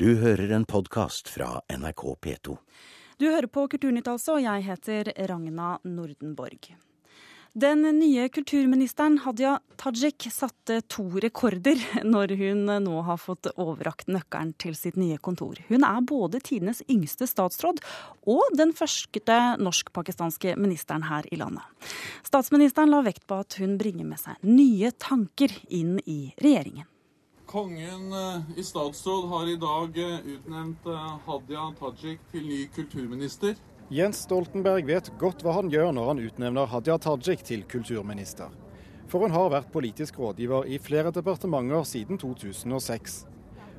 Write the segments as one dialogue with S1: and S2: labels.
S1: Du hører en podkast fra NRK P2.
S2: Du hører på Kulturnytt altså, og jeg heter Ragna Nordenborg. Den nye kulturministeren Hadia Tajik satte to rekorder når hun nå har fått overrakt nøkkelen til sitt nye kontor. Hun er både tidenes yngste statsråd og den første norsk-pakistanske ministeren her i landet. Statsministeren la vekt på at hun bringer med seg nye tanker inn i regjeringen.
S3: Kongen eh, i statsråd har i dag eh, utnevnt eh, Hadia Tajik til ny kulturminister.
S4: Jens Stoltenberg vet godt hva han gjør når han utnevner Hadia Tajik til kulturminister. For hun har vært politisk rådgiver i flere departementer siden 2006.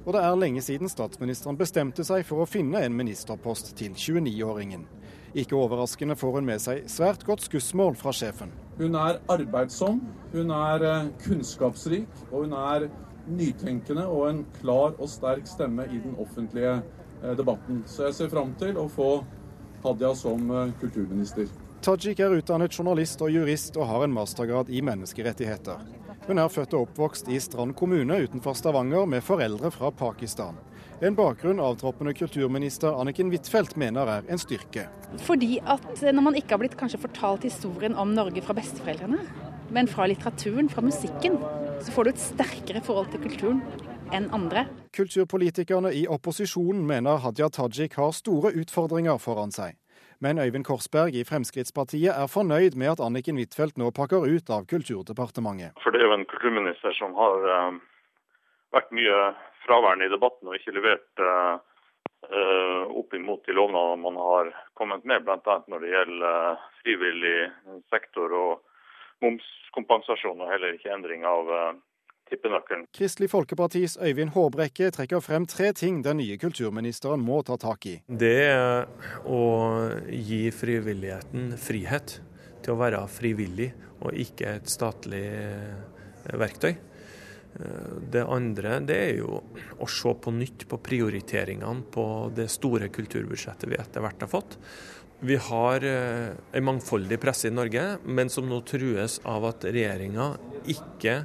S4: Og det er lenge siden statsministeren bestemte seg for å finne en ministerpost til 29-åringen. Ikke overraskende får hun med seg svært godt skussmål fra sjefen.
S3: Hun er arbeidsom, hun er kunnskapsrik, og hun er nytenkende og en klar og sterk stemme i den offentlige eh, debatten. Så jeg ser fram til å få Hadia som eh, kulturminister.
S4: Tajik er utdannet journalist og jurist og har en mastergrad i menneskerettigheter. Hun er født og oppvokst i Strand kommune utenfor Stavanger med foreldre fra Pakistan. En bakgrunn avtroppende kulturminister Anniken Huitfeldt mener er en styrke.
S5: Fordi at når man ikke har blitt kanskje fortalt historien om Norge fra besteforeldrene, men fra litteraturen, fra musikken, så får du et sterkere forhold til kulturen enn andre.
S4: Kulturpolitikerne i opposisjonen mener Hadia Tajik har store utfordringer foran seg. Men Øyvind Korsberg i Fremskrittspartiet er fornøyd med at Anniken Huitfeldt nå pakker ut av Kulturdepartementet.
S6: For det er jo en kulturminister som har uh, vært mye fraværende i debatten og ikke levert uh, uh, opp imot de lovnadene man har kommet med, bl.a. når det gjelder frivillig sektor og momskompensasjon, og heller ikke endring av tippenøkkelen.
S4: Kristelig Folkepartis Øyvind Håbrekke trekker frem tre ting den nye kulturministeren må ta tak i.
S7: Det er å gi frivilligheten frihet til å være frivillig, og ikke et statlig eh, verktøy. Eh, det andre det er jo å se på nytt på prioriteringene på det store kulturbudsjettet vi etter hvert har fått. Vi har eh, en mangfoldig presse i Norge, men som nå trues av at regjeringa ikke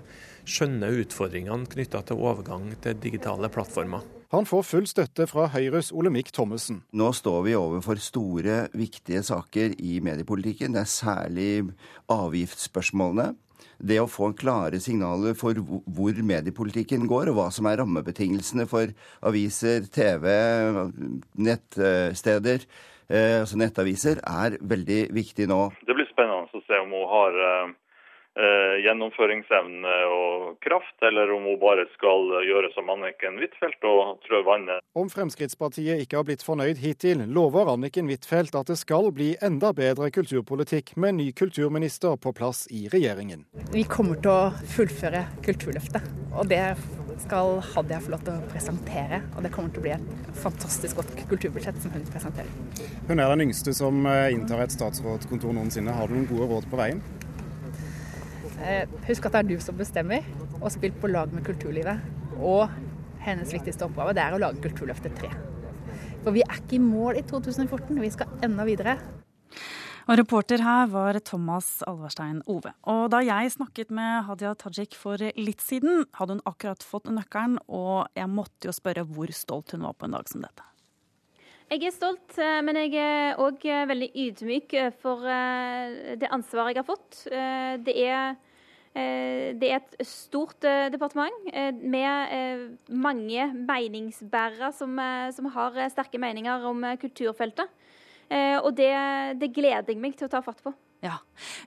S7: skjønner utfordringene knytta til overgang til digitale plattformer.
S4: Han får full støtte fra Høyres Olemic Thommessen.
S8: Nå står vi overfor store, viktige saker i mediepolitikken. Det er særlig avgiftsspørsmålene. Det å få klare signaler for hvor mediepolitikken går, og hva som er rammebetingelsene for aviser, TV, nettsteder, altså nettaviser, er veldig viktig nå.
S6: Det blir spennende å se om hun har eh, eh, gjennomføringsevne og kraft, eller om hun bare skal gjøre som Anniken Huitfeldt og trø vannet.
S4: Om Fremskrittspartiet ikke har blitt fornøyd hittil, lover Anniken Huitfeldt at det skal bli enda bedre kulturpolitikk med ny kulturminister på plass i regjeringen.
S5: Vi kommer til å fullføre Kulturløftet, og det skal Hadia få lov til å presentere. Og det kommer til å bli et fantastisk godt kulturbudsjett som hun presenterer.
S4: Hun er den yngste som eh, inntar et statsrådskontor noensinne. Har du noen gode råd på veien?
S5: Eh, husk at det er du som bestemmer, og spill på lag med kulturlivet. Og hennes viktigste oppgave det er å lage Kulturløftet 3. For vi er ikke i mål i 2014, vi skal enda videre.
S2: Og Reporter her var Thomas Alverstein Ove. Og Da jeg snakket med Hadia Tajik for litt siden, hadde hun akkurat fått nøkkelen, og jeg måtte jo spørre hvor stolt hun var på en dag som dette.
S9: Jeg er stolt, eh, men jeg er òg veldig ydmyk for eh, det ansvaret jeg har fått. Det er Eh, det er et stort eh, departement eh, med mange meningsbærere som, som har sterke meninger om kulturfeltet. Og det, det, gleder jeg meg til å ta fatt på.
S2: Ja.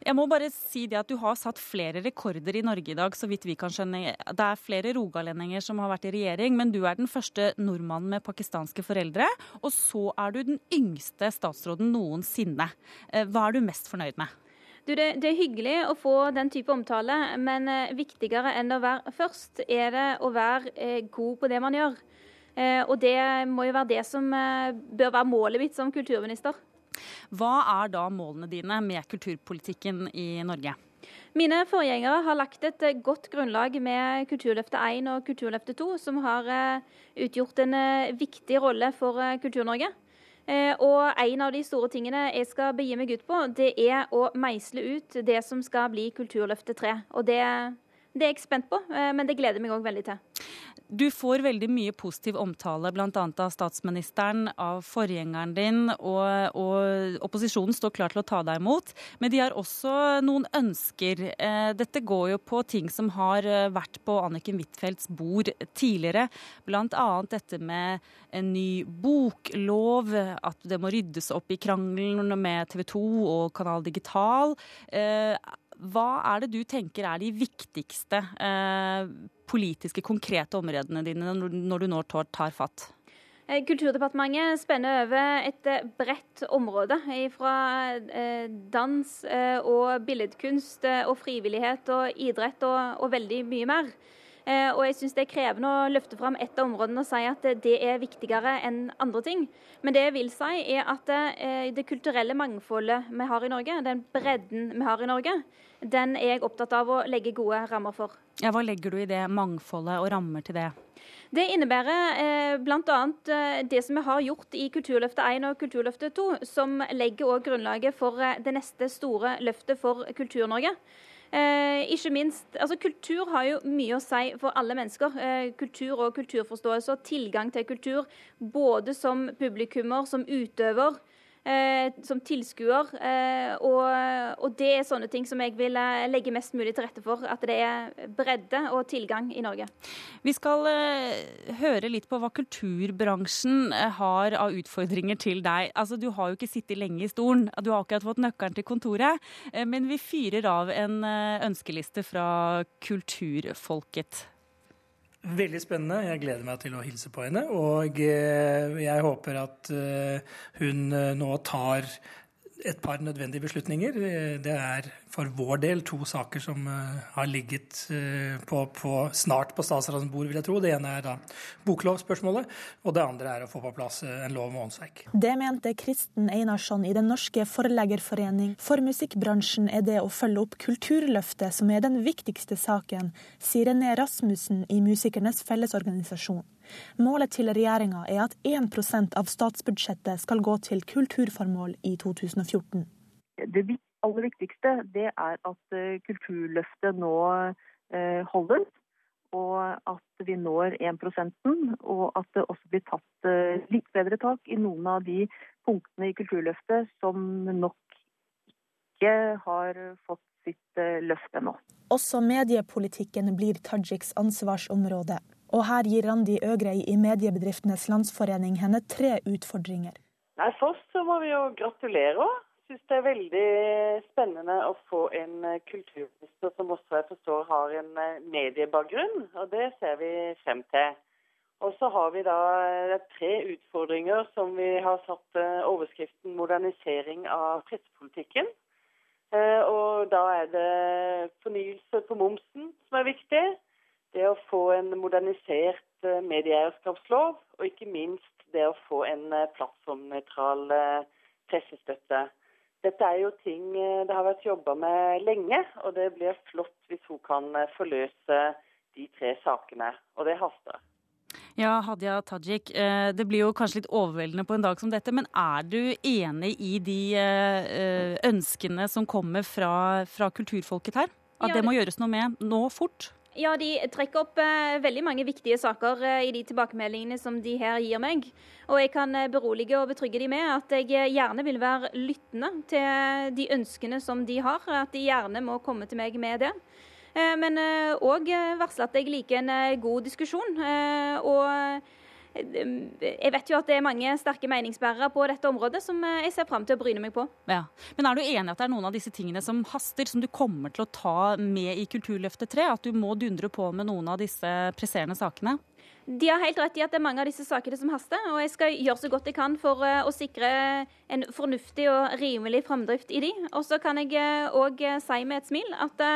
S2: Jeg må bare si det at Du har satt flere rekorder i Norge i dag. så vidt vi kan skjønne. Det er flere rogalendinger som har vært i regjering, men du er den første nordmannen med pakistanske foreldre. Og så er du den yngste statsråden noensinne. Hva er du mest fornøyd med?
S9: Du, det, det, er hyggelig å få den type omtale, men eh, viktigere enn å være først, er det å være eh, god på det man gjør. Eh, og det må jo være det som eh, bør være målet mitt som kulturminister.
S2: Hva er da målene dine med kulturpolitikken i Norge?
S9: Mine forgjengere har lagt et eh, godt grunnlag med Kulturløftet 1 og Kulturløftet 2, som har utgjort en viktig rolle for Kultur-Norge. Og en av de store tingene jeg skal begi meg ut på, det er å meisle ut det som skal bli Kulturløftet 3. Og det, det er jeg spent på, men det gleder meg òg veldig til.
S2: Du får veldig mye positiv omtale bl.a. av statsministeren, av forgjengeren din, og, og, opposisjonen står klar til å ta deg imot. Men de har også noen ønsker. Eh, dette går jo på ting som har eh, vært på Anniken Huitfeldts bord tidligere. Bl.a. dette med en ny boklov, at det må ryddes opp i krangelen med TV 2 og Kanal Digital. Eh, hva er det du tenker er de viktigste politiske, konkrete områdene dine når du nå tar fatt?
S9: Eh, Kulturdepartementet spenner over et eh, bredt område. Fra eh, dans og billedkunst og frivillighet og idrett og, og veldig mye mer. Og jeg syns det er krevende å løfte fram ett av områdene og si at det er viktigere enn andre ting. Men det jeg vil si er at det kulturelle mangfoldet vi har i Norge, den bredden vi har i Norge, den er jeg opptatt av å legge gode rammer for.
S2: Ja, Hva legger du i det mangfoldet og rammer til det?
S9: Det innebærer eh, bl.a. Eh, det som vi har gjort i Kulturløftet 1 og Kulturløftet 2, som legger også grunnlaget for eh, det neste store løftet for Kultur-Norge. Eh, ikke minst, altså Kultur har jo mye å si for alle mennesker. Eh, kultur og kulturforståelse og tilgang til kultur, både som publikummer, som utøver, som tilskuer. Eh, og, og, det er sånne ting som jeg vil eh, legge mest mulig til rette for. At det er bredde og tilgang i Norge.
S2: Vi skal eh, høre litt på hva kulturbransjen eh, har av utfordringer til deg. Altså, Du har jo ikke sittet lenge i stolen, du har akkurat fått nøkkelen til kontoret. Eh, men vi fyrer av en ønskeliste fra kulturfolket.
S10: Veldig spennende. Jeg gleder meg til å hilse på henne. Og eh, jeg håper at eh, hun eh, nå tar et par nødvendige beslutninger. Det er for vår del to saker som eh, har ligget eh, på, på, snart på statsrådens bord, vil jeg tro. Det ene er da boklovspørsmålet, og det andre er å få på plass eh, en lov om åndsverk.
S11: Det mente Kristen Einarsson i Den norske forleggerforening. For musikkbransjen er det å følge opp Kulturløftet som er den viktigste saken, sier René Rasmussen i Musikernes Fellesorganisasjon. Målet til regjeringa er at 1% av statsbudsjettet skal gå til kulturformål i 2014.
S12: Det aller viktigste det er at eh, Kulturløftet nå holder, holdes, og at vi når 1% og at det også blir tatt eh, litt bedre tak i noen av de punktene i Kulturløftet som nok ikke har fått sitt løft ennå.
S11: Også mediepolitikken blir Tajiks ansvarsområde. Og her gir Randi Øgrei i Mediebedriftenes Landsforening henne tre utfordringer.
S13: Nei, Først så må vi jo gratulere. Syns det er veldig spennende å få en eh, kulturminister som også jeg forstår har en eh, mediebakgrunn, og det ser vi frem til. Og så har vi da eh, tre utfordringer som vi har satt overskriften 'modernisering av pressepolitikken'. Og da er det fornyelse på momsen som er viktig det å få en modernisert eh, medieeierskapslov, og ikke minst det å få en eh, plattformnøytral eh, pressestøtte. Dette er jo ting det har vært jobba med lenge, og det blir flott hvis hun kan forløse de tre sakene. Og det haster.
S2: Ja, Hadia Tajik, det blir jo kanskje litt overveldende på en dag som dette, men er du enig i de ønskene som kommer fra, fra kulturfolket her? At ja, det må gjøres noe med nå fort?
S9: Ja, De trekker opp eh, veldig mange viktige saker eh, i de tilbakemeldingene som de her gir meg. Og jeg kan eh, berolige og betrygge de med at jeg gjerne vil være lyttende til de ønskene som de har. At de gjerne må komme til meg med det. Men òg varsle at jeg liker en god diskusjon. og jeg vet jo at det er mange sterke meningsbærere på dette området som eh, jeg ser fram til å bryne meg på.
S2: Ja. Men er du enig at det er noen av disse tingene som haster, som du kommer til å ta med i Kulturløftet 3? At du må dundre på med noen av disse presserende sakene?
S9: De har helt rett i at det er mange av disse sakene som haster, og jeg skal gjøre så godt jeg kan for eh, å sikre en fornuftig og rimelig framdrift i de. Og så kan jeg òg eh, si med et smil at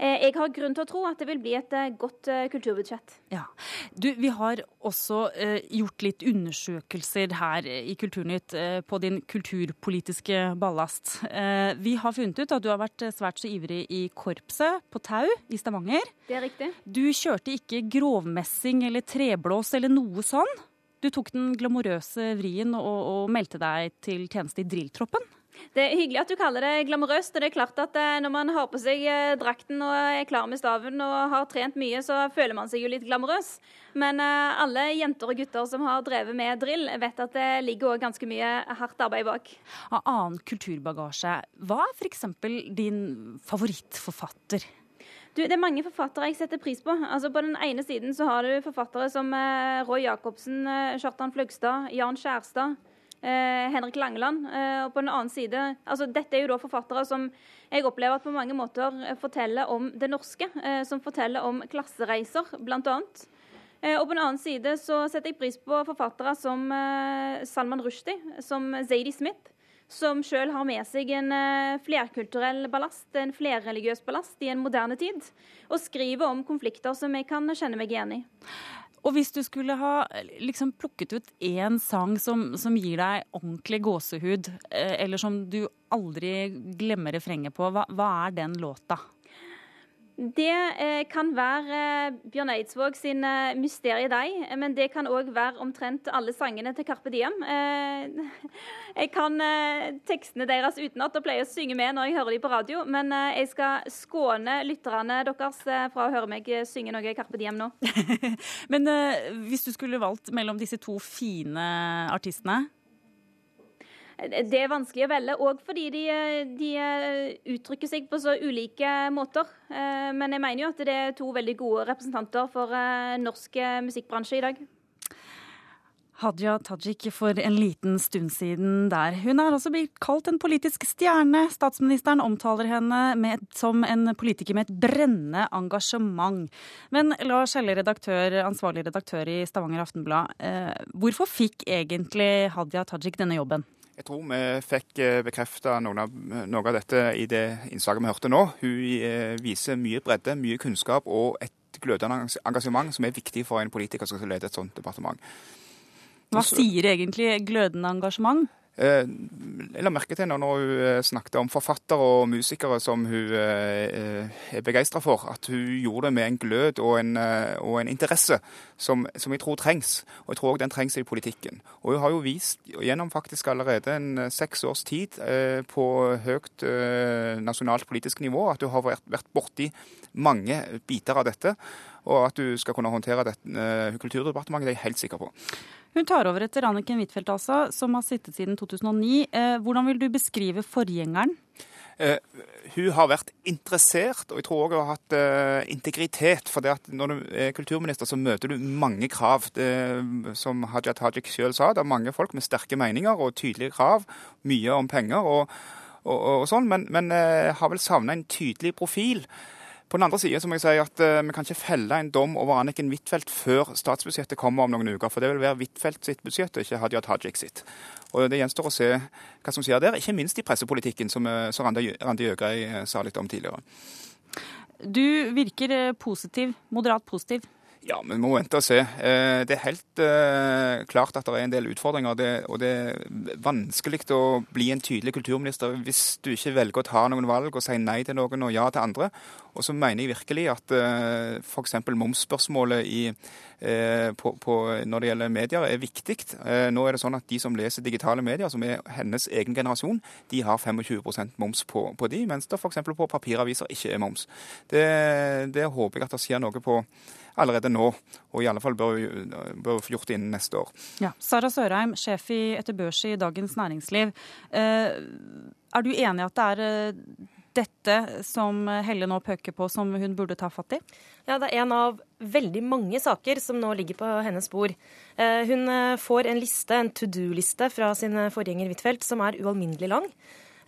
S9: jeg har grunn til å tro at det vil bli et eh, godt eh, kulturbudsjett.
S2: Ja. Du, vi har også gjort litt undersøkelser her i Kulturnytt på din kulturpolitiske ballast. Vi har funnet ut at du har vært svært så ivrig i korpset på Tau i Stavanger.
S9: Det er riktig.
S2: Du kjørte ikke grovmessing eller treblås eller noe sånn. Du tok den glamorøse vrien og, og meldte deg til tjeneste i drilltroppen.
S9: Det er hyggelig at du kaller det glamorøst. og det er klart at eh, Når man har på seg eh, drakten og er klar med staven og har trent mye, så føler man seg jo litt glamorøs. Men eh, alle jenter og gutter som har drevet med drill, vet at det ligger også ganske mye hardt arbeid bak.
S2: Av annen kulturbagasje, hva er f.eks. din favorittforfatter?
S9: Du, det er mange forfattere jeg setter pris på. Altså På den ene siden så har du forfattere som Roy Jacobsen, Kjartan Fløgstad, Jan Skjærstad Henrik Langeland. Eh, og på den annen side, altså Dette er jo da forfattere som jeg opplever at på mange måter forteller om det norske. Eh, som forteller om klassereiser, bl.a. Eh, og på den annen side så setter jeg pris på forfattere som eh, Salman Rushdie, som Zadie Smith. Som sjøl har med seg en eh, flerkulturell ballast, en flerreligiøs ballast i en moderne tid. Og skriver om konflikter som jeg kan kjenne meg igjen i.
S2: Og hvis du skulle ha liksom plukket ut én sang som, som, gir deg ordentlig gåsehud, eh, eller som du aldri glemmer refrenget på, hva, hva er den låta?
S9: Det eh, kan være eh, Bjørn Eidsvåg sin eh, 'Mysterie deg', men det kan òg være omtrent alle sangene til Carpe Diem. Jeg kan tekstene deres utenat og pleier å synge med når jeg hører dem på radio, men jeg skal skåne lytterne deres fra å høre meg synge noe Carpe Diem nå.
S2: men hvis du skulle valgt mellom disse to fine artistene,
S9: det er vanskelig å velge, òg fordi de, de, uttrykker seg på så ulike måter. Eh, men jeg mener jo at det er to veldig gode representanter for eh, norsk musikkbransje i dag.
S2: Hadia Tajik for en liten stund siden der. Hun er altså blitt kalt en politisk stjerne. Statsministeren omtaler henne med, som en politiker med et brennende engasjement. Men Lars Helle, redaktør, ansvarlig redaktør i Stavanger Aftenblad. Eh, hvorfor fikk egentlig Hadia Tajik denne jobben?
S14: Jeg tror vi fikk eh, bekrefta noe, noe, av dette i det innslaget vi hørte nå. Hun eh, viser mye bredde, mye kunnskap og et glødende engasjement som er viktig for en politiker som skal lede et sånt departement.
S2: Hva sier egentlig glødende engasjement?
S14: Eh, jeg la merke til når hun eh, snakket om forfattere og musikere som hun eh, er begeistra for, at hun gjorde det med en glød og en, og en interesse som, som, jeg tror trengs. Og jeg tror òg den trengs i politikken. Og hun har jo vist gjennom faktisk allerede en seks års tid på høyt nasjonalt politisk nivå at hun har vært, borti mange biter av dette. Og at du skal kunne håndtere dette Kulturdepartementet, det er jeg helt sikker på.
S2: Hun tar over etter Anniken Huitfeldt, altså, som har sittet siden 2009. Eh, hvordan vil du beskrive forgjengeren?
S14: Uh, hun har vært interessert, og jeg tror også hun har hatt uh, integritet. For det at når du er kulturminister, så møter du mange krav. Det, som Haja Tajik selv sa, det er mange folk med sterke meninger og tydelige krav. Mye om penger og, og, og sånn, men, men uh, har vel savna en tydelig profil. På den andre siden må jeg si at uh, vi kan ikke felle en dom over Anniken Huitfeldt før statsbudsjettet kommer om noen uker. For det vil være Huitfeldt sitt budsjett, og ikke Hadia Tajik sitt. Og Det gjenstår å se hva som skjer der, ikke minst i pressepolitikken, som, uh, som Randi, Randi Øgrei uh, sa litt om tidligere.
S2: Du virker positiv, moderat positiv.
S14: Ja, vi må vente og se. Eh, det er helt uh, klart at det er en del utfordringer. Og det er vanskelig å bli en tydelig kulturminister hvis du ikke velger å ta noen valg og si nei til noen og ja til andre. Og så mener jeg virkelig at uh, f.eks. momsspørsmålet i, på, på, når det gjelder medier, er viktig. Nå er det sånn at de som leser digitale medier, som er hennes egen generasjon, de har 25% moms på, på de, mens det f.eks. på papiraviser ikke er moms. Det, det håper jeg at det skjer noe på allerede nå, og i alle fall bør vi få gjort det innen neste år.
S2: Ja. Sara Sørheim, sjef i Etter Børs i Dagens Næringsliv. Eh, er du enig i at det er eh, dette som Helle nå pøker på, som hun burde ta fatt i?
S15: Ja, det er en av veldig mange saker som nå ligger på hennes bord. Eh, hun får en liste, en to do-liste fra sin forgjenger Huitfeldt, som er ualminnelig lang.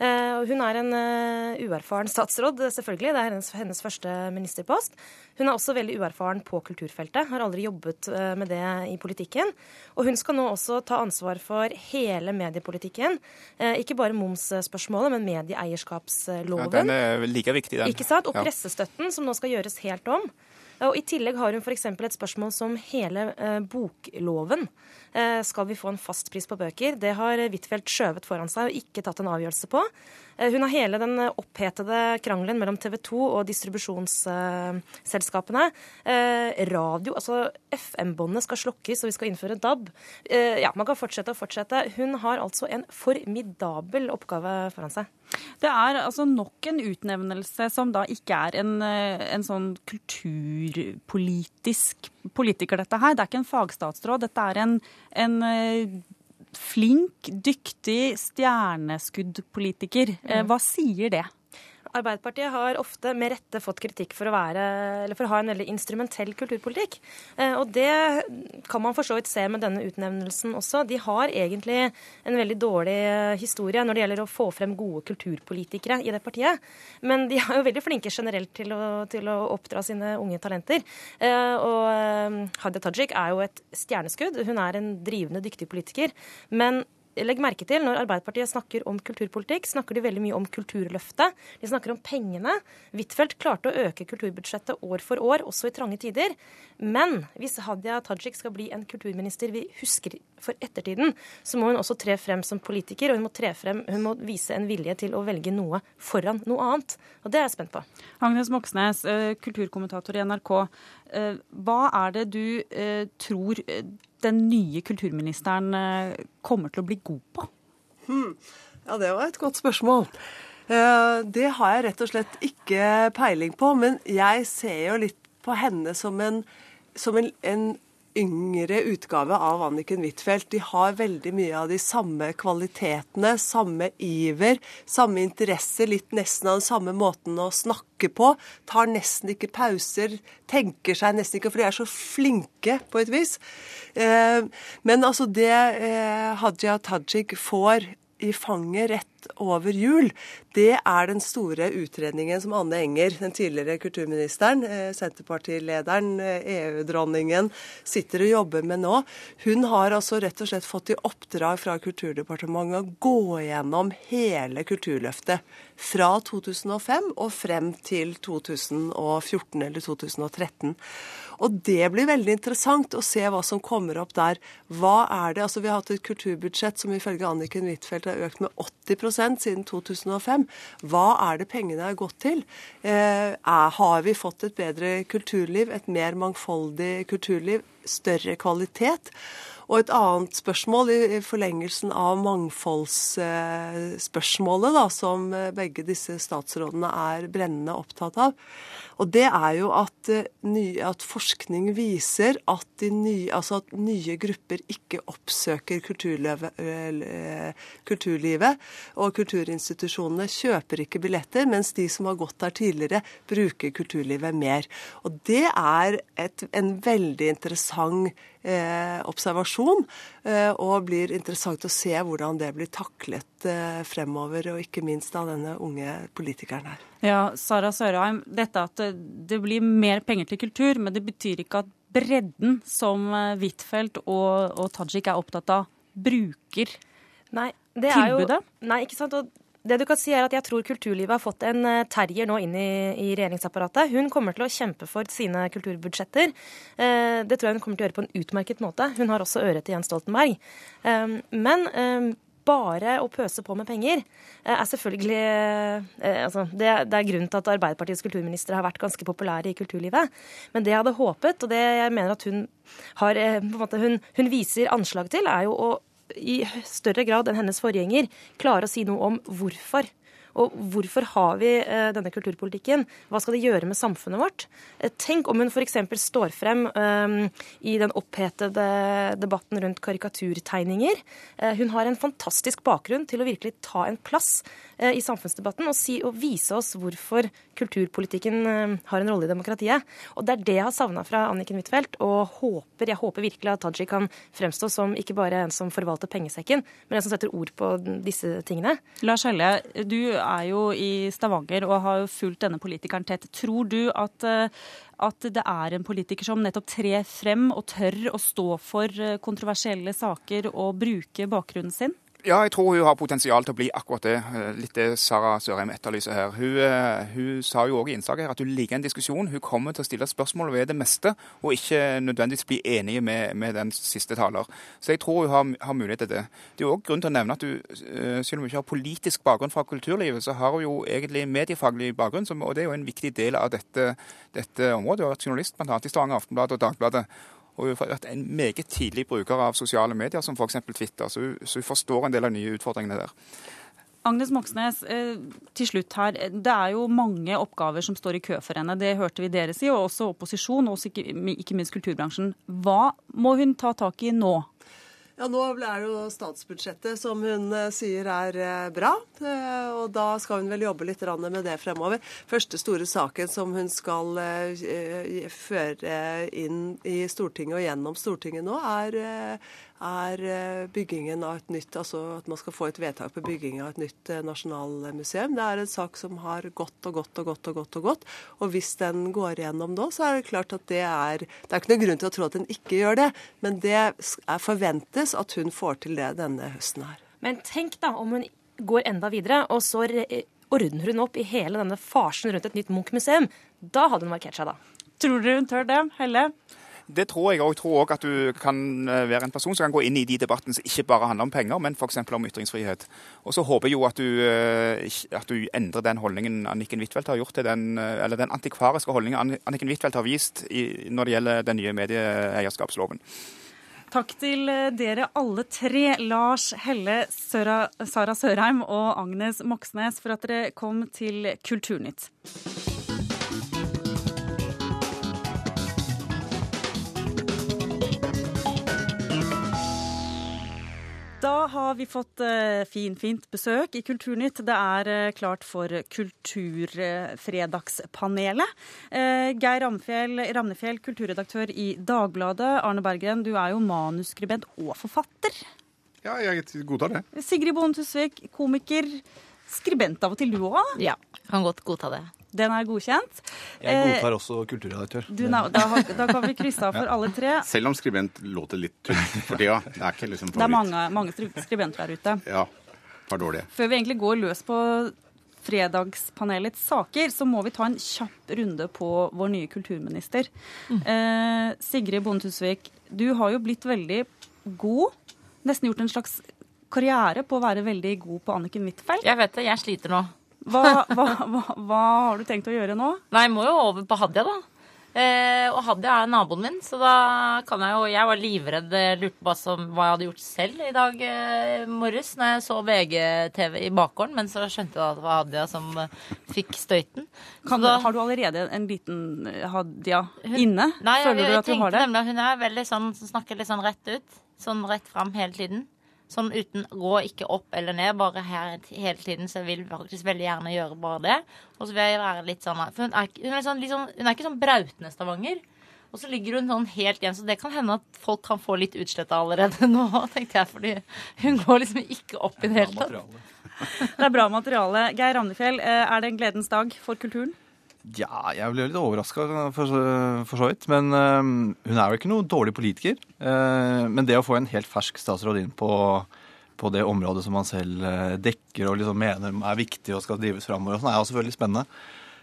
S15: Eh, hun er en eh, uerfaren statsråd, selvfølgelig. Det er hennes, hennes, første ministerpost. Hun er også veldig uerfaren på kulturfeltet, har aldri jobbet eh, med det i politikken. Og hun skal nå også ta ansvar for hele mediepolitikken. Ikke bare momsspørsmålet, men medieeierskapsloven.
S14: Ja, den er like viktig, den.
S15: Ikke sant? Og pressestøtten, som nå skal gjøres helt om. Og I tillegg har hun f.eks. et spørsmål som hele eh, bokloven. Skal vi få en fastpris på bøker? Det har Huitfeldt skjøvet foran seg og ikke tatt en avgjørelse på. Hun har hele den opphetede krangelen mellom TV 2 og distribusjonsselskapene. Radio, altså FM-båndet skal slokkes, og vi skal innføre DAB. Ja, man kan fortsette og fortsette. Hun har altså en formidabel oppgave foran seg.
S2: Det er altså nok en utnevnelse som da ikke er en, en sånn kulturpolitisk politiker, dette her. Det er ikke en fagstatsråd. Dette er en, en flink, dyktig stjerneskuddpolitiker.
S15: Mm.
S2: Hva sier det?
S15: Arbeiderpartiet har ofte med rette fått kritikk for å, være, for å ha en veldig instrumentell kulturpolitikk. Eh, og det kan man for så vidt se med denne utnevnelsen også. De har egentlig en veldig dårlig eh, historie når det gjelder å få frem gode kulturpolitikere i det partiet. Men de er jo veldig flinke generelt til å, til å oppdra sine unge talenter. Eh, og Hadia Tajik er jo et stjerneskudd. Hun er en drivende dyktig politiker. Men legg merke til, når Arbeiderpartiet snakker om kulturpolitikk, snakker de veldig mye om Kulturløftet. De snakker om pengene. Huitfeldt klarte å øke kulturbudsjettet år for år, også i trange tider. Men hvis Hadia Tajik skal bli en kulturminister vi husker for ettertiden, så må hun også tre frem som politiker, og hun må, tre frem, hun må vise en vilje til å velge noe foran noe annet. Og det er jeg spent på.
S2: Agnes Moxnes, kulturkommentator i NRK. Hva er det du tror den nye kulturministeren kommer til å bli god på?
S16: Hmm. Ja, det var et godt spørsmål. Det har jeg rett og slett ikke peiling på. Men jeg ser jo litt på henne som en, som en, en yngre utgave av Anniken Huitfeldt. De har veldig mye av de samme kvalitetene, samme iver, samme interesse, litt nesten av den samme måten å snakke på. Tar nesten ikke pauser, tenker seg nesten ikke, for de er så flinke på et vis. Men altså det Hadia Tajik får i fanget rett over jul, det er den store utredningen som Anne Enger, den tidligere kulturministeren, Senterpartilederen, EU-dronningen, sitter og jobber med nå. Hun har altså rett og slett fått i oppdrag fra Kulturdepartementet å gå gjennom hele Kulturløftet. Fra 2005 og frem til 2014 eller 2013. Og det blir veldig interessant å se hva som kommer opp der. Hva er det, altså Vi har hatt et kulturbudsjett som ifølge Anniken Huitfeldt har økt med 80 siden 2005. Hva er det pengene har gått til? Eh, er, har vi fått et bedre kulturliv, et mer mangfoldig kulturliv, større kvalitet? Og et annet spørsmål i forlengelsen av mangfoldsspørsmålet, da, som begge disse statsrådene er brennende opptatt av. Og det er jo at, at forskning viser at, nye, altså at, nye, grupper ikke oppsøker kulturlivet, kulturlivet. Og kulturinstitusjonene kjøper ikke billetter, mens de som har gått der tidligere, bruker kulturlivet mer. Og det er et, en veldig interessant eh, observasjon, eh, og blir interessant å se hvordan det blir taklet eh, fremover, og ikke minst av denne unge politikeren her.
S2: Ja, Sara Sørheim, dette at det blir mer penger til kultur, men det betyr ikke at bredden som Huitfeldt og, og Tajik er opptatt av, bruker
S15: nei, det
S2: tilbudet?
S15: Jo, nei, ikke sant. Og det du kan si er at Jeg tror kulturlivet har fått en terrier nå inn i, i, regjeringsapparatet. Hun kommer til å kjempe for sine kulturbudsjetter. Eh, det tror jeg hun kommer til å gjøre på en utmerket måte. Hun har også øret til Jens Stoltenberg. Eh, men eh, bare å pøse på med penger er selvfølgelig altså, det, det, er grunnen til at Arbeiderpartiets kulturministre har vært ganske populære i kulturlivet. Men det jeg hadde håpet, og det jeg mener at hun, har, måte, hun, hun viser anslag til, er jo å i større grad enn hennes forgjenger klare å si noe om hvorfor. Og hvorfor har vi eh, denne kulturpolitikken? Hva skal det gjøre med samfunnet vårt? Eh, tenk om hun f.eks. står frem eh, i den opphetede debatten rundt karikaturtegninger. hun har en fantastisk bakgrunn til å virkelig ta en plass i samfunnsdebatten og, si, og vise oss hvorfor kulturpolitikken har en rolle i demokratiet. Og Det er det jeg har savna fra Anniken Huitfeldt, og håper, jeg håper virkelig at Tajik kan fremstå som ikke bare en som forvalter pengesekken, men en som setter ord på disse tingene.
S2: Lars Helle, du er jo i Stavanger og har fulgt denne politikeren tett. Tror du at, at det er en politiker som nettopp trer frem og tør å stå for kontroversielle saker og bruke bakgrunnen sin?
S14: Ja, jeg tror hun har potensial til å bli akkurat det. Eh, litt det Sara Sørheim etterlyser her. Hun, eh, hun sa jo òg i innslaget her at hun liker en diskusjon. Hun kommer til å stille spørsmål ved det meste, og ikke nødvendigvis bli enige med, med den siste taler. Så jeg tror hun har, har mulighet til det. Det er òg grunn til å nevne at hun, eh, selv om hun ikke har politisk bakgrunn fra kulturlivet, så har hun jo egentlig mediefaglig bakgrunn, og det er jo en viktig del av dette, dette området. Hun har vært journalist bl.a. i Stavanger Aftenblad og Dagbladet. Og hun har vært en meget tidlig bruker av sosiale medier, som f.eks. Twitter. Så hun, så hun forstår en del av de nye utfordringene der.
S2: Agnes Moxnes, eh, til slutt her. Det er jo mange oppgaver som står i kø for henne. Det hørte vi dere si, og også opposisjon, og ikke minst kulturbransjen. Hva må hun ta tak i nå?
S16: Ja, Nå er det jo statsbudsjettet som hun eh, sier er eh, bra. Eh, og da skal hun vel jobbe litt med det fremover. Første store saken som hun skal føre inn i Stortinget og gjennom Stortinget nå, er, er eh, byggingen av et nytt, altså at man skal få et vedtak på bygging av et nytt eh, nasjonalmuseum. Det er en sak som har gått og gått og gått og gått. Og gått. Og hvis den går igjennom nå, så er det klart at det er Det er ikke noen grunn til å tro at den ikke gjør det, men det er forventes at hun får til det denne høsten her.
S15: Men tenk da om hun går enda videre, og så ordner hun opp i hele denne farsen rundt et nytt Munch-museum. Da hadde hun markert seg, da.
S2: Tror dere hun tør det, Helle?
S14: Det tror jeg òg. Tror òg at du kan eh, være en person som kan gå inn i de debattene som ikke bare handler om penger, men f.eks. om ytringsfrihet. Og så håper jeg jo at du, eh, at du endrer den holdningen Anniken Huitfeldt har gjort til den, eh, eller den antikvariske holdningen Anniken Huitfeldt har vist når det gjelder den nye medieeierskapsloven.
S2: Takk til dere alle tre, Lars Helle, Sara Sørheim og Agnes Moxnes, for at dere kom til Kulturnytt. Da har vi fått uh, fin, fint besøk i Kulturnytt. Det er uh, klart for Kulturfredagspanelet. Uh, Geir Ramnefjell, Ramnefjell, kulturredaktør i Dagbladet. Arne Berggren, du er jo manuskribent og forfatter.
S17: Ja, jeg godtar det.
S2: Sigrid Bonde Tusvik, komiker. Skribent av og til, du òg?
S18: Ja, kan godt godta det.
S2: Den er godkjent.
S17: Jeg godtar eh, også kulturredaktør.
S2: Du, da, da, kan vi krysse av for alle tre.
S17: Selv om skribent låter litt tull for tida. Det er ikke liksom
S2: favoritt. Det er mange, mange skribenter der ute.
S17: Ja, var dårlige.
S2: Før vi egentlig går løs på fredagspanelets saker, så må vi ta en kjapp runde på vår nye kulturminister. Mm. Eh, Sigrid Bonde Tusvik, du har jo blitt veldig god. Nesten gjort en slags karriere på å være veldig god på Anniken Huitfeldt.
S18: Jeg vet det, jeg sliter nå.
S2: Hva, hva, hva, hva, har du tenkt å gjøre nå?
S18: Nei, Jeg må jo over på Hadia, da. Eh, og Hadia er naboen min, så da kan jeg jo Jeg var livredd, eh, lurte på hva jeg hadde gjort selv i dag eh, morges når jeg så VGTV i bakgården, men så skjønte jeg at det var Hadia som eh, fikk støyten.
S2: Kan, da, har du allerede en liten eh, Hadia hun, inne?
S18: Nei, Føler jeg, jeg, du at du har det? Nemlig, hun er veldig sånn som snakker litt sånn rett ut. Sånn rett fram hele tiden. Sånn uten gå ikke opp eller ned, bare her hele tiden. Så jeg vil faktisk veldig gjerne gjøre bare det. Og så vil jeg være litt sånn For hun er, hun er, sånn, liksom, hun er ikke sånn brautende Stavanger. Og så ligger hun sånn helt igjen, så det kan hende at folk kan få litt utsletta allerede nå, tenkte jeg. Fordi hun går liksom ikke opp i det hele tatt.
S2: Det er bra materiale. Geir Ramnefjell, eh, er det en gledens dag for kulturen?
S19: Ja, jeg ble litt overraska for, for, så vidt. Men uh, hun er jo ikke noen dårlig politiker. Uh, men det å få en helt fersk statsråd inn på, på det området som man selv uh, dekker og liksom mener er viktig og skal drives framover, sånn, er jo selvfølgelig spennende.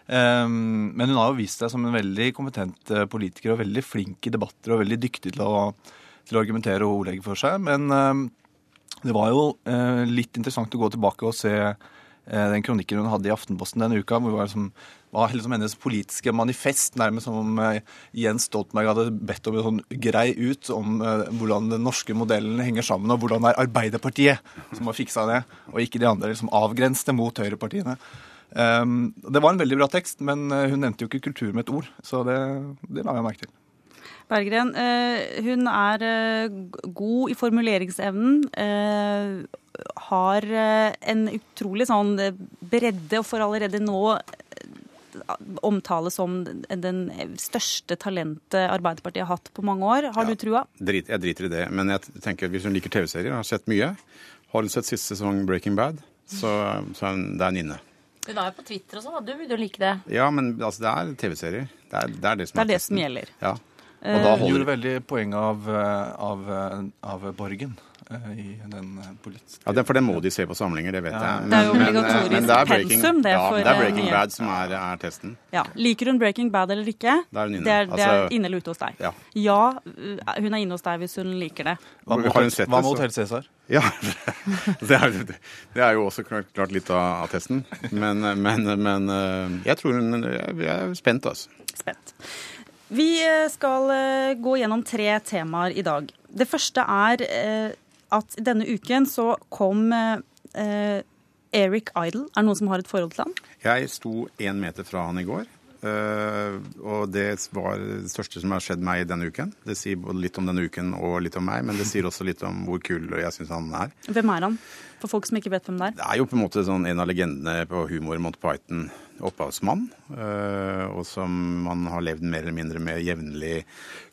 S19: men hun har jo vist seg som en veldig kompetent politiker og veldig flink i debatter og veldig dyktig til å, til å argumentere og ordlegge for seg. Men det var jo litt interessant å gå tilbake og se den kronikken hun hadde i Aftenposten denne uka, hvor hun var liksom var liksom hennes politiske manifest, nærmest som om eh, Jens Stoltenberg hadde bedt om en sånn grei ut om eh, hvordan den norske modellen henger sammen, og hvordan det er Arbeiderpartiet som har fiksa det, og ikke de andre liksom avgrenste mot høyrepartiene. Um, det var en veldig bra tekst, men eh, hun nevnte jo ikke kultur med et ord, så det, det la jeg merke til.
S2: Berggren, hun er god i formuleringsevnen. Har en utrolig sånn bredde, og får allerede nå omtales som den største talentet Arbeiderpartiet har hatt på mange år. Har ja, du trua?
S17: Drit, jeg driter i det. Men jeg tenker hvis hun liker TV-serier, har sett mye, har hun sett siste sesong Breaking Bad, så, så er det en inne.
S18: Hun er jo på Twitter og sånn, du vil jo like det.
S17: Ja, men altså, det er TV-serier. Det, det, er det som,
S2: det, er det som gjelder.
S17: Ja.
S19: Og da holder du veldig poeng av, eh, av, eh, av Borgen eh, i den politiske
S17: Ja, For det må de se på samlinger, det vet
S19: Ja.
S17: jeg.
S2: Det er jo
S17: obligatorisk men- men det er breaking-
S2: pensum, det,
S17: ja,
S2: for,
S17: det er
S2: eh,
S17: Breaking. Bad som er, er testen.
S2: Ja. Liker hun Breaking Bad eller ikke?
S17: det er hun inne.
S2: Det er, det er
S17: Altså-
S2: inne eller ute hos deg.
S17: Ja.
S2: Ja, hun er inne hos deg hvis hun liker det.
S19: Hva med
S17: Har hun
S19: Hotell-
S17: sett
S19: hva med Hotell Cæsar?
S17: Ja, det er, det er jo også klart, klart litt av, av testen. Men, men, men eh, jeg tror hun Jeg er spent, altså.
S2: Spent. Vi eh, skal eh, gå gjennom tre temaer i dag. Det første er eh, at denne uken så kom eh, eh, Eric Idle. Er det noen som har et forhold til han?
S17: Jeg sto én meter fra han i går. eh, og det var det største som har skjedd meg denne uken. Det sier både litt om denne uken og litt om meg, men det sier også litt om hvor kul jeg syns han er.
S2: Hvem er han? For folk som ikke vet hvem det er.
S17: Det er jo på en måte sånn en av legendene på humor, Monty Python, opphavsmann. eh, og som man har levd mer eller mindre med jevnlig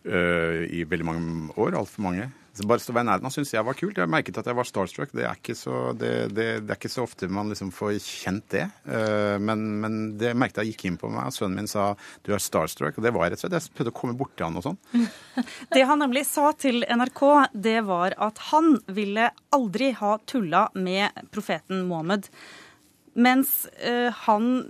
S17: i veldig mange år. Altfor mange. Bare stå ved nærheten han syntes jeg var kult. Jeg merket at jeg var starstruck. Det er ikke så, det, det, det er ikke så ofte man liksom får kjent det. Eh, men, men det merket jeg gikk inn på meg. Sønnen min sa du er starstruck. Og det var jeg rett og slett. Jeg prøvde å komme borti han og sånn.
S2: Det han nemlig sa til NRK, det var at han ville aldri ha tulla med profeten Mohammed. Mens eh, han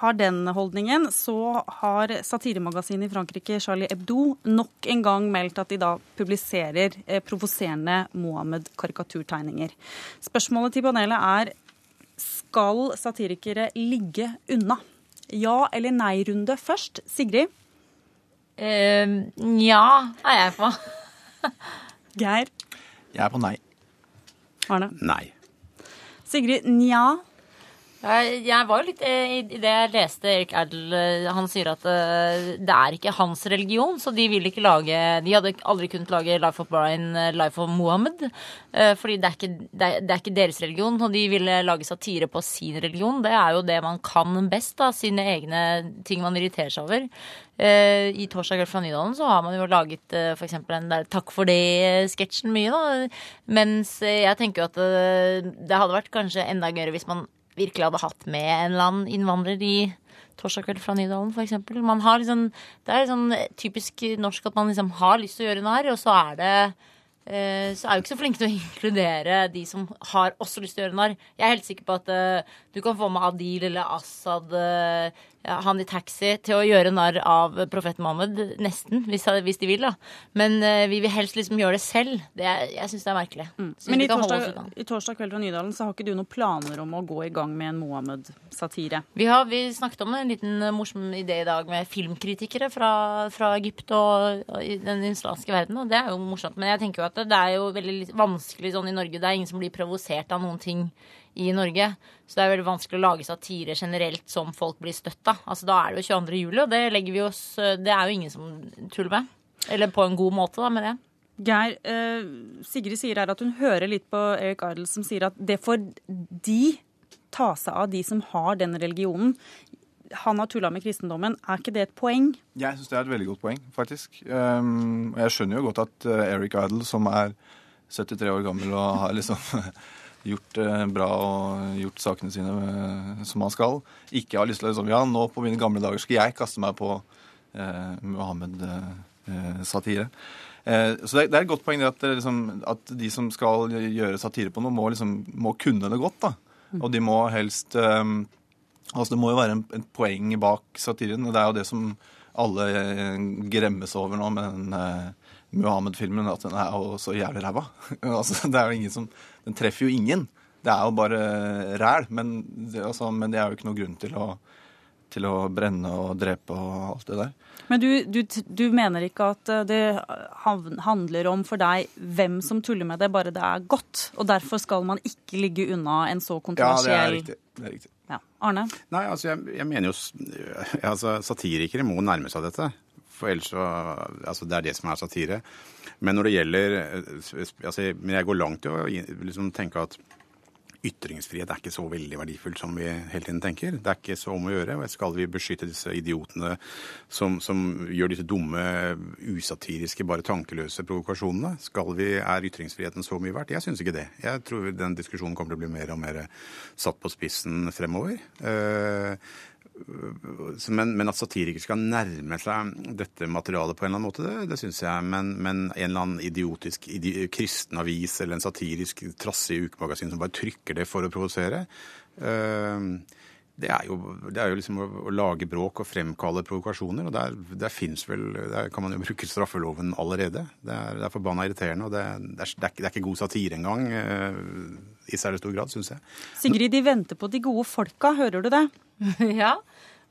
S2: har den holdningen, så har satiremagasinet i Frankrike Charlie Hebdo nok en gang meldt at de da publiserer eh, provoserende Mohammed-karikaturtegninger. Spørsmålet til panelet er skal satirikere ligge unna? Ja- eller nei-runde først. Sigrid?
S18: Uh, ja er jeg på.
S2: Geir?
S19: Jeg er på nei.
S2: Arne?
S17: Nei.
S2: Sigrid, nja.
S18: Jeg, var jo litt eh, I det jeg leste Erik Erdl eh, Han sier at eh, det er ikke hans religion, så de vil ikke lage De hadde aldri kunnet lage Life of Brian, Life of Mohammed. Fordi det er, ikke, det, er, ikke deres religion, og de ville lage satire på sin religion. Det er jo det man kan best, da. Sine egne ting man irriterer seg over. I 'Torsdag kveld fra Nydalen' så har man jo laget f.eks. den der 'Takk for det'-sketsjen mye, da. Mens jeg tenker jo at det hadde vært kanskje enda gøyere hvis man virkelig hadde hatt med en eller annen innvandrer i Torsdag kveld fra Nydalen, f.eks. Liksom, det er sånn typisk norsk at man liksom har lyst til å gjøre narr, og så er det eh, så er jo ikke så flinke til å inkludere de som har også lyst til å gjøre narr. Jeg er helt sikker på at eh, du kan få med Adil eller Assad, eh, han i taxi, til å gjøre narr av profeten Mohammed. Nesten, hvis, hvis de vil, da. Men uh, vi vil helst liksom gjøre det selv. Det er, jeg syns det er merkelig. Mm.
S2: Men i torsdag, i torsdag kveld fra Nydalen så har ikke du noen planer om å gå i gang med en Mohammed-satire?
S18: Vi har vi snakket om en liten eh, morsom idé i dag med filmkritikere fra, fra Egypt og, og den islamske verden. Og det er jo morsomt. Men jeg tenker jo at det, det er jo veldig vanskelig sånn i Norge. Det er ingen som blir provosert av noen ting i Norge. Så det er veldig vanskelig å lage satire generelt som folk blir støtt av. Altså, da er det jo 22. juli, og det legger vi oss Det er jo ingen som tuller med. Eller på en god måte, da, med det.
S2: Geir, eh, Sigrid sier her at hun hører litt på Eric Idle som sier at det får de ta seg av, de som har den religionen. Han har tulla med kristendommen. Er ikke det et poeng?
S19: Jeg syns det er et veldig godt poeng, faktisk. Um, jeg skjønner jo godt at uh, Eric Idle, som er 73 år gammel og har liksom gjort det bra og gjort sakene sine uh, som han skal, ikke har lyst til å liksom, Ja, nå på mine gamle dager skal jeg kaste meg på eh, Mohammed-satire. Eh, så det det er et godt poeng at, det liksom, at de som skal gjøre satire på noe, må, liksom, må kunne det godt. da. Og de må helst eh, Altså Det må jo være en, en poeng bak satiren. og Det er jo det som alle eh, gremmes over nå med den eh, Muhammed-filmen, at den er jo så jævlig ræva. altså, det er jo ingen som, Den treffer jo ingen. Det er jo bare ræl. Men, det- altså, men det er jo ikke noen grunn til å, til å brenne og drepe og alt det der.
S2: Men du, du, du mener ikke at eh, det handler om for deg hvem som tuller med det, bare det er godt? Og derfor skal man ikke ligge unna en så
S17: Ja, det er riktig. Det er riktig.
S2: Ja. Arne?
S17: Nei, altså jeg, jeg mener jo altså, Satirikere må nærme seg dette. For ellers så Altså, det er det som er satire. Men når det gjelder eh, altså, Men jeg går langt i å liksom tenke at ytringsfrihet er ikke så veldig verdifullt som vi hele tiden tenker. Det er ikke så om å gjøre. og Skal vi beskytte disse idiotene som, som gjør disse dumme, usatiriske, bare tankeløse provokasjonene? Skal vi, Er ytringsfriheten så mye verdt? Jeg syns ikke det. Jeg tror den diskusjonen kommer til å bli mer og mer satt på spissen fremover. Eh, men, men, at satirikere skal nærme seg dette materialet på en eller annen måte, det, det syns jeg. Men, men, en eller annen idiotisk idi, kristen avis eller en satirisk trassig ukemagasin som bare trykker det for å provosere, uh, det er jo, det er jo liksom å, å, lage bråk og fremkalle provokasjoner. og Der, der fins vel Der kan man jo bruke straffeloven allerede. Det er, det er forbanna irriterende. og det, det, er, det, er, ikke god satire engang. Uh, I særlig stor grad, syns jeg.
S2: Sigrid, de venter på de gode folka. Hører du det?
S18: ja.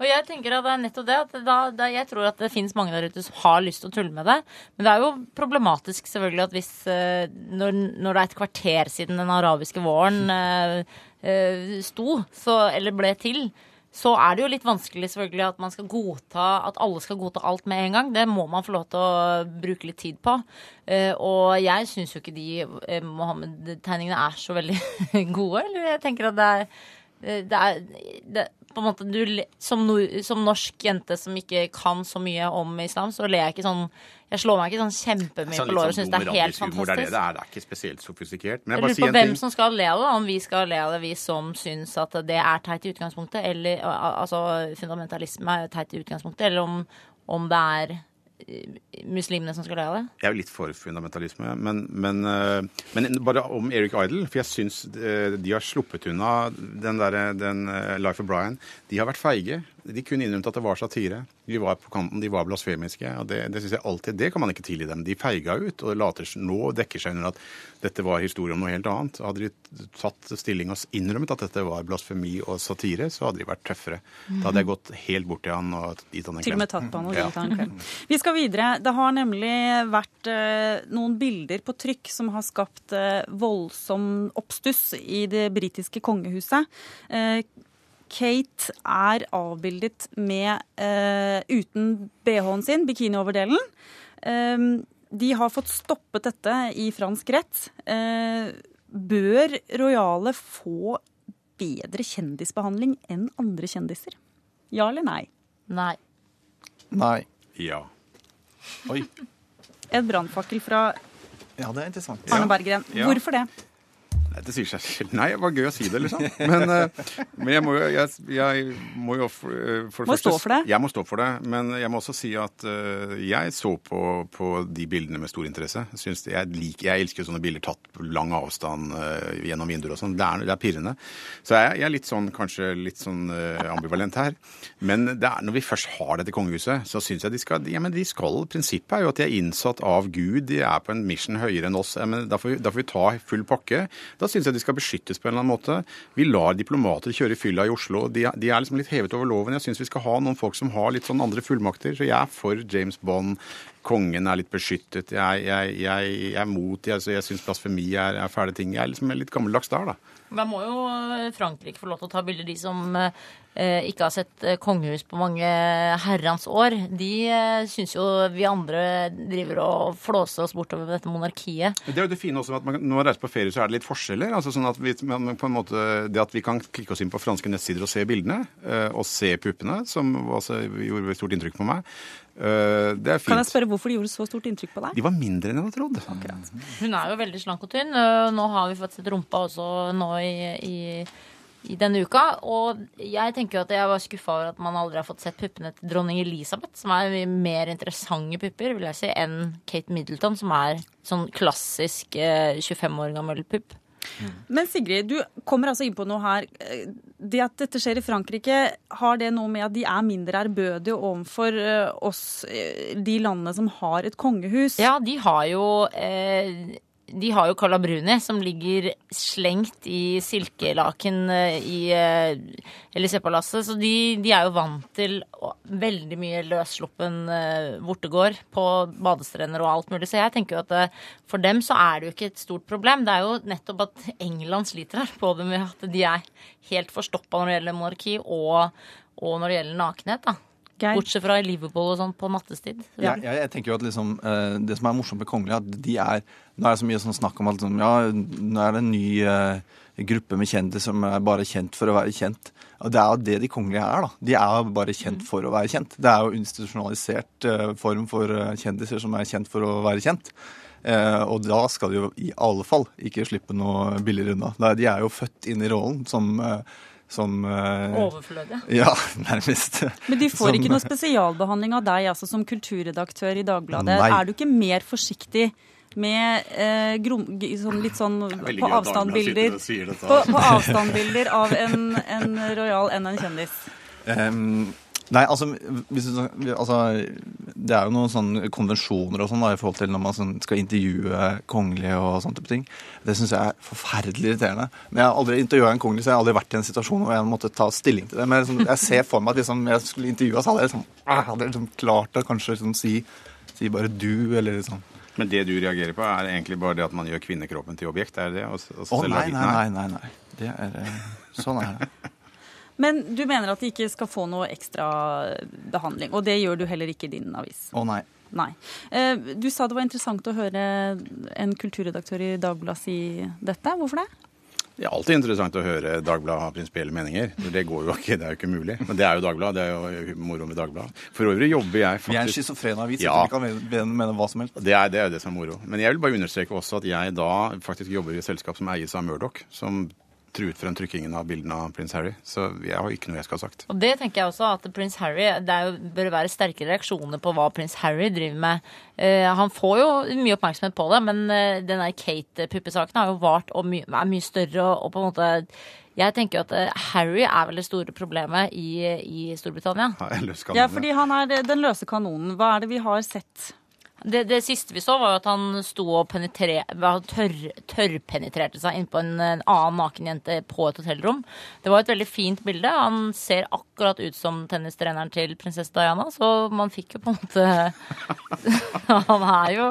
S18: Og jeg tenker at det er nettopp det. at da, da, Jeg tror at det finnes mange der ute som har lyst til å tulle med det. Men det er jo problematisk selvfølgelig at hvis uh, når, når, det er et kvarter siden den arabiske våren uh, uh, sto, så, eller ble til, så er det jo litt vanskelig selvfølgelig at man skal godta at alle skal godta alt med en gang. Det må man få lov til å bruke litt tid på. og jeg syns jo ikke de Mohammed-tegningene er så veldig gode. Eller jeg tenker at det er det er det, på en måte, du, som, som, norsk jente som ikke kan så mye om islam, så ler jeg ikke sånn Jeg slår meg ikke sånn kjempemye sånn, på låret og syns det er helt fantastisk.
S17: Det er, det, er, det er ikke spesielt sofistikert.
S18: Men jeg lurer på hvem ting. som skal le av det. Om vi skal le av det, vi som syns at det er teit i utgangspunktet, eller altså fundamentalisme er teit i utgangspunktet, eller om, om det er muslimene som skal ha det?
S17: Jeg er jo litt for fundamentalisme. Men, men, eh, men, bare om Eric Idle, for jeg syns eh, de har sluppet unna den, der, den eh, Life of Brian. De har vært feige. De kunne innrømt at det var satire. De var på kanten, de var blasfemiske. og Det, det synes jeg alltid, det kan man ikke tilgi dem. De feiga ut og later nå dekker seg under at dette var historie om noe helt annet. Hadde de tatt stilling og innrømmet at dette var blasfemi og satire, så hadde de vært tøffere. Da hadde jeg gått helt bort til han og gitt han en klem.
S2: Til og med tatt på han og gitt han en klem. Vi skal videre. Det har nemlig vært eh, noen bilder på trykk som har skapt eh, voldsom oppstuss i det britiske kongehuset. Eh, Kate er avbildet med uh, uten bh-en sin, bikinioverdelen. Um, de har fått stoppet dette i fransk rett. Uh, bør rojale få bedre kjendisbehandling enn andre kjendiser? Ja eller nei?
S18: Nei.
S19: Nei.
S17: Ja.
S19: Oi.
S2: En brannfakkel fra
S19: ja, det er interessant.
S2: Arne Berggren. Ja. Hvorfor det?
S17: Det sier seg selv. Nei, det var gøy å si det, liksom. Men, eh, men jeg, må jo, jeg, jeg må jo for, eh, for
S2: må
S17: første,
S2: stå for det?
S17: Jeg må stå for det. Men jeg må også si at uh, jeg så på, på, de bildene med stor interesse. Synes jeg, liker, jeg elsker sånne bilder tatt på lang avstand uh, gjennom vinduer og sånn. Det, det, er pirrende. Så jeg, jeg, er litt sånn, kanskje litt sånn uh, ambivalent her. Men det er, når vi først har dette kongehuset, så syns jeg de skal ja, men de skal, Prinsippet er jo at de er innsatt av Gud. De er på en mission høyere enn oss. Ja, men da får, vi, da får vi ta full pakke. Da syns jeg de skal beskyttes på en eller annen måte. Vi lar diplomater kjøre i fylla i Oslo. De, de er liksom litt hevet over loven. Jeg syns vi skal ha noen folk som har litt sånn andre fullmakter. Så jeg er for James Bond. Kongen er litt beskyttet. Jeg, jeg, jeg, jeg er mot Jeg, jeg syns blasfemi er, er fæle ting. Jeg er liksom litt gammeldags der, da.
S18: Da må jo Frankrike få lov til å ta bilder, de som eh, ikke har sett eh, kongehus på mange herrens år. De eh, syns jo vi andre driver og flåser oss bortover dette monarkiet.
S17: Det er jo det fine også med at man, Når man reiser på ferie, så er det litt forskjeller. altså sånn at vi, på en måte, Det at vi kan klikke oss inn på franske nettsider og se bildene, eh, og se puppene, som altså, gjorde stort inntrykk på meg. Uh, det er fint.
S2: Kan jeg spørre hvorfor de gjorde så stort inntrykk på deg?
S17: De var mindre enn jeg hadde trodd.
S2: Akkurat.
S18: Hun er jo veldig slank og tynn. Nå har vi fått sett rumpa også nå i, i, i, denne uka. Og jeg tenker jo at jeg var skuffa over at man aldri har fått sett puppene til dronning Elisabeth, som er mer interessante pupper, vil jeg si, enn Kate Middleton, som er sånn klassisk eh, 25 år gammel pupp.
S2: Men Sigrid, du kommer altså inn på noe her. Det at dette skjer i Frankrike, har det noe med at de er mindre ærbødige overfor eh, oss, eh, de landene som har et kongehus?
S18: Ja, de har jo eh, de har jo Calabruni, som ligger slengt i silkelaken eh, i uh, Élysée-palasset. Så de, de, er jo vant til veldig mye løssluppen uh, vortegård på badestrender og alt mulig. Så jeg tenker jo at for dem så er det jo ikke et stort problem. Det er jo nettopp at England sliter her på det med at de er helt forstoppa når det gjelder monarki, og, og når det gjelder nakenhet. da. Geir? Bortsett fra i Liverpool og sånn på nattestid.
S19: Ja, jeg, jeg, tenker jo at liksom, uh, Det som er morsomt med kongelige, at de er Nå er det så mye sånn snakk om at liksom, ja, nå er det en ny uh, gruppe med kjendiser som er bare kjent for å være kjent. Og Det er jo det de kongelige er. da. De er jo bare kjent mm. for å være kjent. Det er jo institusjonalisert uh, form for kjendiser som er kjent for å være kjent. og da skal de jo i alle fall ikke slippe noe billigere unna. De er jo født inn i rollen som som eh,
S18: Overflødige?
S19: Ja, nærmest.
S2: Men de får
S19: Som-
S2: ikke noe spesialbehandling av deg altså, som kulturredaktør i Dagbladet.
S19: Nei.
S2: Er du ikke mer forsiktig med eh, grom, sånn, litt sånn på
S17: avstand bilder
S2: avstandbilder på, på avstandbilder av en, en royal enn en kjendis?
S19: Ehm, nei, altså, hvis altså Det er jo noen sånne konvensjoner og sånn i forhold til når man sånn, skal intervjue kongelige og sånne type ting. Det syns jeg er forferdelig irriterende. Men jeg har aldri intervjua en kongelig, så jeg har aldri vært i en situasjon hvor jeg måtte ta stilling til det. Men liksom, jeg ser for meg at hvis jeg skulle intervjua, så hadde jeg liksom, ah, hadde liksom klart å kanskje liksom, si, si bare du, eller liksom
S17: Men det du reagerer på, er egentlig bare det at man gjør kvinnekroppen til objekt? Er det
S19: Å
S17: oh,
S19: nei, nei, nei, nei, nei. Det er, eh, sånn er det.
S2: Men du mener at de ikke skal få noe ekstra behandling, og det gjør du heller ikke i din avis?
S19: Å nei.
S2: Nei. Eh, Du sa det var interessant å høre en kulturredaktør i Dagbladet si dette. Hvorfor det?
S17: Det er alltid interessant å høre Dagbladet ha prinsipielle meninger. Det går jo ikke, det er jo ikke mulig. Men det er jo Dagbladet, det er jo moro med Dagbladet. For øvrig jobber jeg faktisk
S19: Vi er en schizofren avis,
S17: Ja.
S19: så vi kan mene, mene hva som helst.
S17: Det er, det er det som er moro. Men jeg vil bare understreke også at jeg da faktisk jobber i et selskap som eies av Murdoch, som truet frem trykkingen av bildene av prins Harry. Så jeg har ikke noe jeg skal ha sagt.
S18: Og det tenker jeg også, at prins Harry Det er jo, bør være sterke reaksjoner på hva prins Harry driver med. Uh, han får jo mye oppmerksomhet på det, men uh, den der Kate-puppesaken har jo vart og my er mye større. Og, og på en måte Jeg tenker jo at eh, Harry er vel det store problemet i, i Storbritannia.
S2: Ja, fordi han er den løse kanonen. Hva er det vi har sett?
S18: Det, det siste vi så, var jo at han sto og tørr, tørrpenetrerte seg innpå en, en annen naken jente på et hotellrom. Det var et veldig fint bilde. Han ser akkurat ut som tennistreneren til prinsesse Diana, så man fikk jo på en måte Han er jo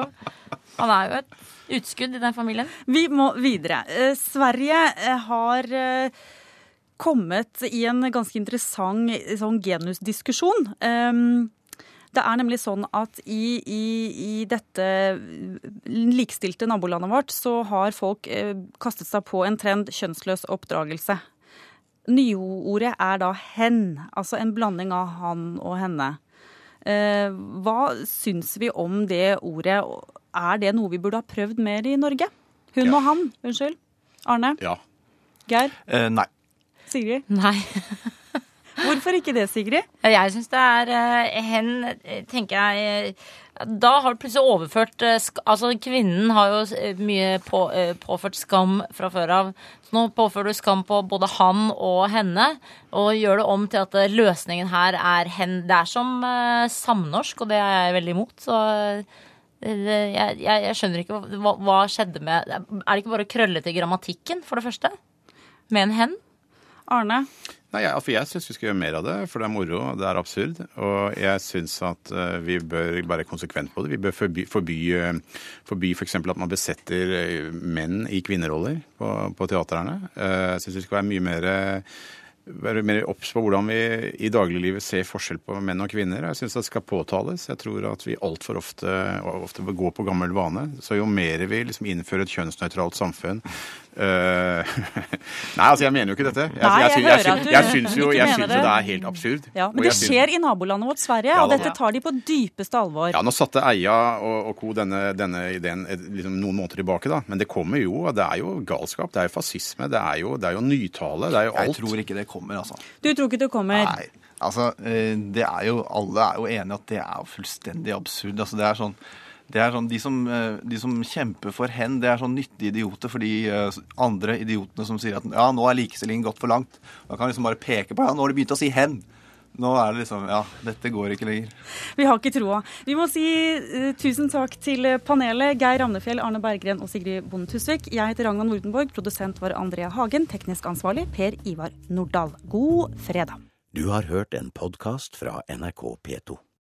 S18: Han er jo et utskudd i den familien.
S2: Vi må videre. Eh, Sverige eh, har eh, kommet i en ganske interessant sånn genusdiskusjon. Um, det er nemlig sånn at i, i, i dette likestilte nabolandet vårt så har folk eh, kastet seg på en trend kjønnsløs oppdragelse. Nyordet er da hen, altså en blanding av han og henne. Eh, hva syns vi om det ordet? Er det noe vi burde ha prøvd mer i Norge? Hun og han, unnskyld. Arne?
S17: Ja.
S2: Geir?
S19: Eh, nei.
S2: Sigrid?
S18: Nei.
S2: Hvorfor ikke det, Sigrid?
S18: Jeg syns det er eh, hen, eh, tenker jeg eh, Da har du plutselig overført Altså, kvinnen har jo mye på, påført skam fra før av. Så nå påfører du skam på både han og henne, og gjør det om til at løsningen her er hen. Det er som samnorsk, og det er jeg veldig imot. Så jeg, jeg, jeg skjønner ikke hva, hva skjedde med Er det ikke bare krøllete til grammatikken, for det første? Med en hen?
S2: Arne?
S17: Nei, jeg, for jeg syns vi skal gjøre mer av det, for det er moro, det er absurd. Og jeg syns at eh, vi bør være konsekvent på det. Vi bør forby, forby, uh, forby for at man besetter eh, menn i kvinneroller på, på teaterne. Eh, jeg syns vi skal være mye mer være mer obs på hvordan vi i dagliglivet ser forskjell på menn og kvinner. Jeg syns det skal påtales. Jeg tror at vi altfor ofte, ofte går på gammel vane. Så jo mer vi liksom innfører et kjønnsnøytralt samfunn Nei, altså jeg mener jo ikke dette. Jeg,
S2: Nei, jeg
S17: jeg,
S2: du
S17: jeg syns jo jeg jo
S2: det.
S17: det er helt absurd.
S2: Ja, Men det
S17: jeg syns-
S2: skjer i nabolandet vårt Sverige,
S17: Ja,
S2: og dette tar de på dypeste alvor.
S17: Ja, Nå satte Eia og, og co. Denne, denne ideen eh, liksom noen måneder tilbake, da. Men det kommer jo. Det er jo galskap. Det er jo fascisme. Det er jo, det er jo nytale. Det er jo alt.
S19: Jeg tror ikke det kommer, altså.
S2: Du tror ikke det kommer?
S19: Nei. Altså, eh, det er jo, Alle er jo enige at det er fullstendig absurd. Altså, det er sånn, det er sånn, de, som, eh, de som kjemper for hen, det er sånn nyttige idioter for de eh, andre idiotene som sier at ja, nå er likestillingen gått for langt. Da kan liksom bare peke på ja, nå har de begynt å si hen. Nå er det liksom Ja, dette går ikke lenger.
S2: Vi har ikke troa. Vi må si uh, tusen takk til panelet. Geir Ramnefjell, Arne Berggren og Sigrid Bonde Tusvik. Jeg heter Ragna Nordenborg. Produsent var Andrea Hagen. Teknisk ansvarlig Per Ivar Nordahl. God fredag.
S1: Du har hørt en podkast fra NRK P2.